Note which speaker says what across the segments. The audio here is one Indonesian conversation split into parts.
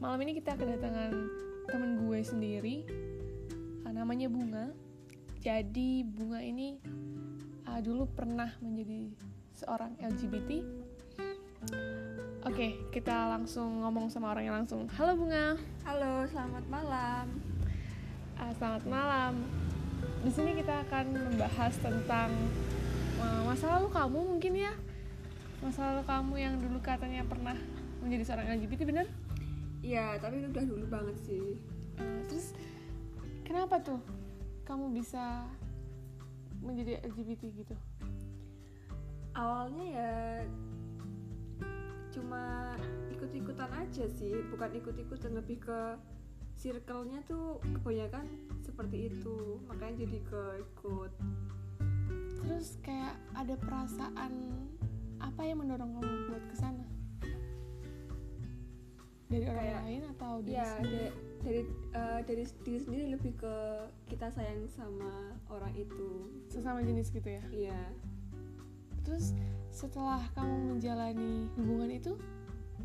Speaker 1: malam ini kita kedatangan temen gue sendiri uh, namanya Bunga jadi Bunga ini uh, dulu pernah menjadi seorang LGBT Oke, kita langsung ngomong sama orang yang langsung. Halo Bunga.
Speaker 2: Halo, selamat malam.
Speaker 1: Uh, selamat malam. Di sini kita akan membahas tentang uh, masa lalu kamu mungkin ya. Masa lalu kamu yang dulu katanya pernah menjadi seorang LGBT, bener?
Speaker 2: Iya, tapi itu udah dulu banget sih.
Speaker 1: Uh, terus kenapa tuh kamu bisa menjadi LGBT gitu?
Speaker 2: Awalnya ya cuma ikut-ikutan aja sih bukan ikut-ikutan lebih ke circle-nya tuh kebanyakan seperti itu makanya jadi ke ikut
Speaker 1: terus kayak ada perasaan apa yang mendorong kamu buat ke sana dari orang
Speaker 2: Kayak-
Speaker 1: lain atau dari
Speaker 2: ya
Speaker 1: sendiri?
Speaker 2: dari dari eh, dari diri sendiri lebih ke kita sayang sama orang itu.
Speaker 1: Sesama jenis gitu ya?
Speaker 2: Iya.
Speaker 1: Terus setelah kamu menjalani hubungan itu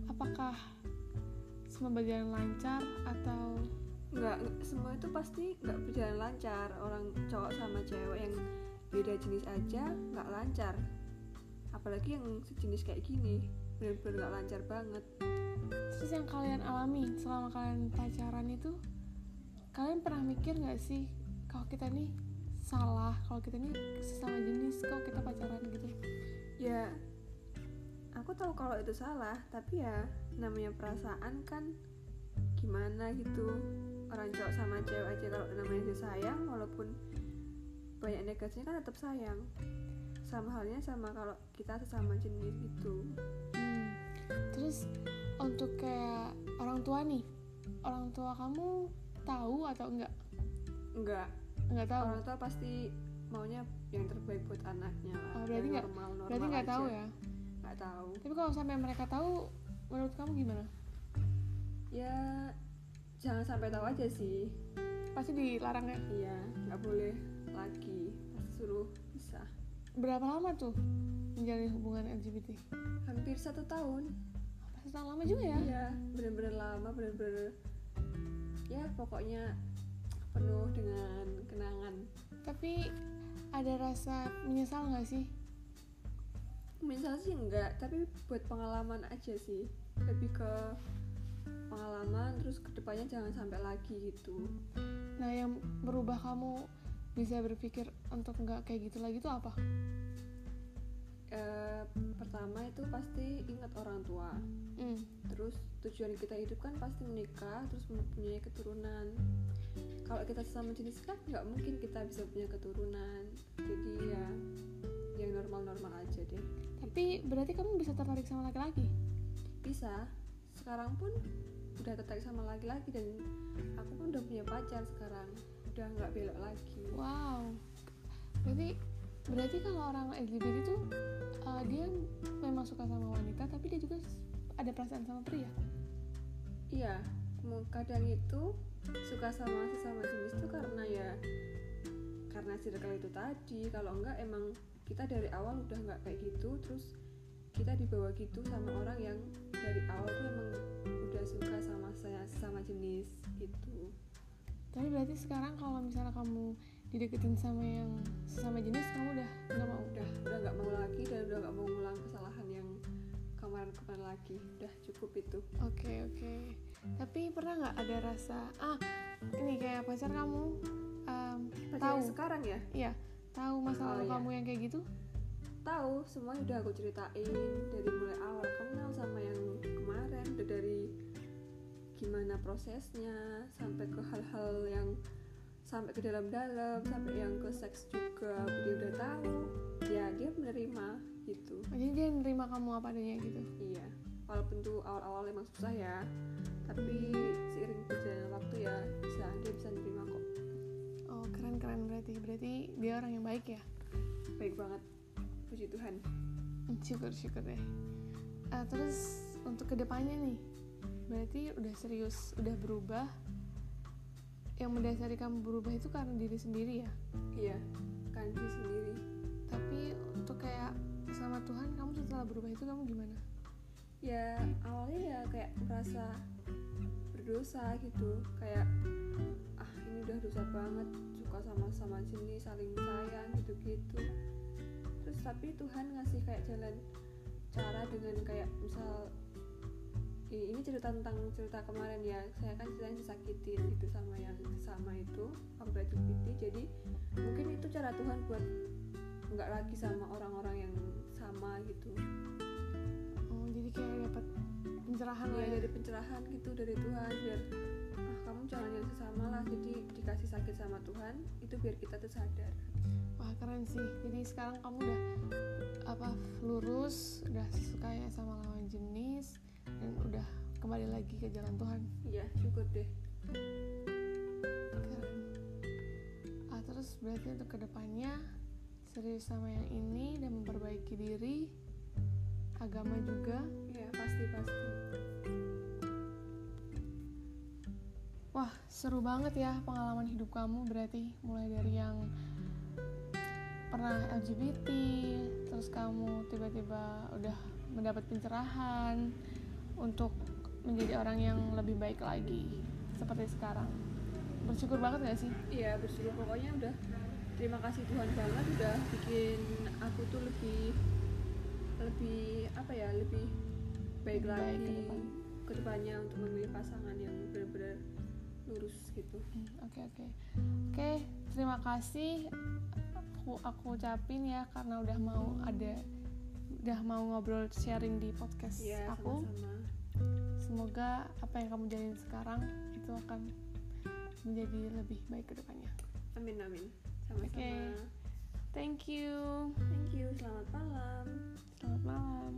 Speaker 1: apakah semua berjalan lancar atau?
Speaker 2: Nggak nggak- semua itu pasti nggak berjalan lancar. Orang cowok sama cewek yang beda jenis aja nggak lancar. Apalagi yang sejenis kayak gini bener-bener nggak lancar banget
Speaker 1: terus yang kalian alami selama kalian pacaran itu kalian pernah mikir nggak sih kalau kita nih salah kalau kita nih sesama jenis kalau kita pacaran gitu?
Speaker 2: Ya aku tahu kalau itu salah tapi ya namanya perasaan kan gimana gitu. Orang cowok sama cewek aja kalau namanya dia sayang walaupun banyak negasinya kan tetap sayang. Sama halnya sama kalau kita sesama jenis gitu.
Speaker 1: Hmm. Terus untuk kayak orang tua nih, orang tua kamu tahu atau enggak?
Speaker 2: enggak
Speaker 1: Enggak tahu.
Speaker 2: orang tua pasti maunya yang terbaik buat anaknya lah
Speaker 1: Oh, berarti
Speaker 2: yang
Speaker 1: nggak-
Speaker 2: normal, normal
Speaker 1: Berarti nggak tahu ya.
Speaker 2: nggak tahu
Speaker 1: Tapi kalau sampai mereka tahu, menurut kamu gimana?
Speaker 2: ya jangan sampai tahu aja sih
Speaker 1: Pasti dilarang ya.
Speaker 2: iya nggak boleh lagi pasti suruh bisa
Speaker 1: Berapa lama tuh menjalin hubungan LGBT?
Speaker 2: hampir satu tahun
Speaker 1: Pasti lama juga ya.
Speaker 2: iya bener-bener lama bener-bener ya pokoknya penuh dengan kenangan
Speaker 1: Tapi ada rasa menyesal nggak sih?
Speaker 2: misal sih enggak tapi buat pengalaman aja sih lebih ke pengalaman terus ke depannya jangan sampai lagi gitu
Speaker 1: Nah, yang berubah kamu bisa berpikir untuk nggak kayak gitu lagi tuh apa?
Speaker 2: Eh, pertama itu pasti ingat orang tua.
Speaker 1: Hmm.
Speaker 2: terus tujuan kita hidup kan pasti menikah terus mempunyai keturunan. Kalau kita sesama jenis kan nggak mungkin kita bisa punya keturunan. Jadi ya yang normal-normal aja deh.
Speaker 1: Tapi berarti kamu bisa tertarik sama laki-laki?
Speaker 2: bisa. Sekarang pun udah tertarik sama laki-laki dan aku pun udah punya pacar sekarang. Udah nggak belok lagi.
Speaker 1: Wow. Berarti berarti kalau orang LGBT itu uh, dia memang suka sama wanita tapi dia juga ada perasaan sama pria.
Speaker 2: iya mau kadang itu suka sama sesama jenis itu karena ya karena circle itu tadi kalau enggak emang kita dari awal udah nggak kayak gitu terus kita dibawa gitu sama orang yang dari awal tuh emang udah suka sama saya sama jenis gitu
Speaker 1: Tapi berarti sekarang kalau misalnya kamu dideketin sama yang sesama jenis kamu
Speaker 2: cukup itu
Speaker 1: Oke oke. Tapi pernah nggak ada rasa ah ini kayak pacar kamu um,
Speaker 2: Pacar
Speaker 1: tahu
Speaker 2: sekarang ya
Speaker 1: iya tahu masa
Speaker 2: Oh, iya.
Speaker 1: kamu yang kayak gitu?
Speaker 2: tahu semuanya udah aku ceritain dari mulai awal kenal sama yang kemarin udah dari gimana prosesnya sampai ke hal-hal yang sampai ke dalam-dalam sampai yang ke seks juga dia udah tahu ya dia menerima gitu
Speaker 1: Oh, jadi dia nerima kamu apa adanya gitu.
Speaker 2: iya walaupun tuh awal-awal emang susah ya tapi seiring berjalannya waktu ya bisa dia bisa nerima kok.
Speaker 1: Oh keren keren berarti. Berarti dia orang yang baik ya.
Speaker 2: baik banget. Puji Tuhan.
Speaker 1: Syukur syukur deh. Ah, terus untuk ke depannya nih berarti udah serius udah berubah. Yang mendasari kamu berubah itu karena diri sendiri ya?
Speaker 2: Iya kan diri sendiri.
Speaker 1: Tapi untuk kayak sama Tuhan kamu setelah berubah itu kamu gimana
Speaker 2: ya awalnya ya kayak merasa berdosa gitu. Kayak ah ini udah dosa banget suka sama sama jenis saling sayang gitu gitu terus tapi Tuhan ngasih kayak jalan cara dengan kayak misal ini cerita tentang cerita kemarin ya saya kan ceritanya disakitin gitu sama yang sama itu waktu LGBT jadi mungkin itu cara Tuhan buat nggak lagi sama orang-orang yang sama gitu
Speaker 1: pencerahan lah
Speaker 2: ya
Speaker 1: ya
Speaker 2: dari pencerahan gitu dari Tuhan biar ah kamu jangan yang sesama lah jadi dikasih sakit sama Tuhan itu biar kita tuh sadar.
Speaker 1: Wah keren sih. Jadi sekarang kamu udah apa lurus udah suka ya sama lawan jenis dan udah kembali lagi ke jalan Tuhan.
Speaker 2: Iya syukur deh.
Speaker 1: Keren. Ah terus berarti untuk ke depannya serius sama yang ini dan memperbaiki diri agama juga
Speaker 2: iya pasti pasti
Speaker 1: Wah, seru banget ya pengalaman hidup kamu berarti mulai dari yang pernah LGBT, terus kamu tiba-tiba udah mendapat pencerahan untuk menjadi orang yang lebih baik lagi seperti sekarang. Bersyukur banget gak sih?
Speaker 2: iya bersyukur pokoknya udah terima kasih Tuhan banget udah bikin aku tuh lebih lebih apa ya lebih baik lagi
Speaker 1: ke depan.
Speaker 2: ke depannya untuk memilih pasangan yang benar-benar lurus gitu
Speaker 1: Hmm, Oke oke oke terima kasih aku aku ucapin ya karena udah mau ada udah mau ngobrol sharing di podcast
Speaker 2: Iya
Speaker 1: aku.
Speaker 2: sama-sama
Speaker 1: Semoga apa yang kamu jalin sekarang itu akan menjadi lebih baik ke depannya.
Speaker 2: amin amin sama-sama.
Speaker 1: Thank you.
Speaker 2: Thank you. Selamat malam. Selamat malam.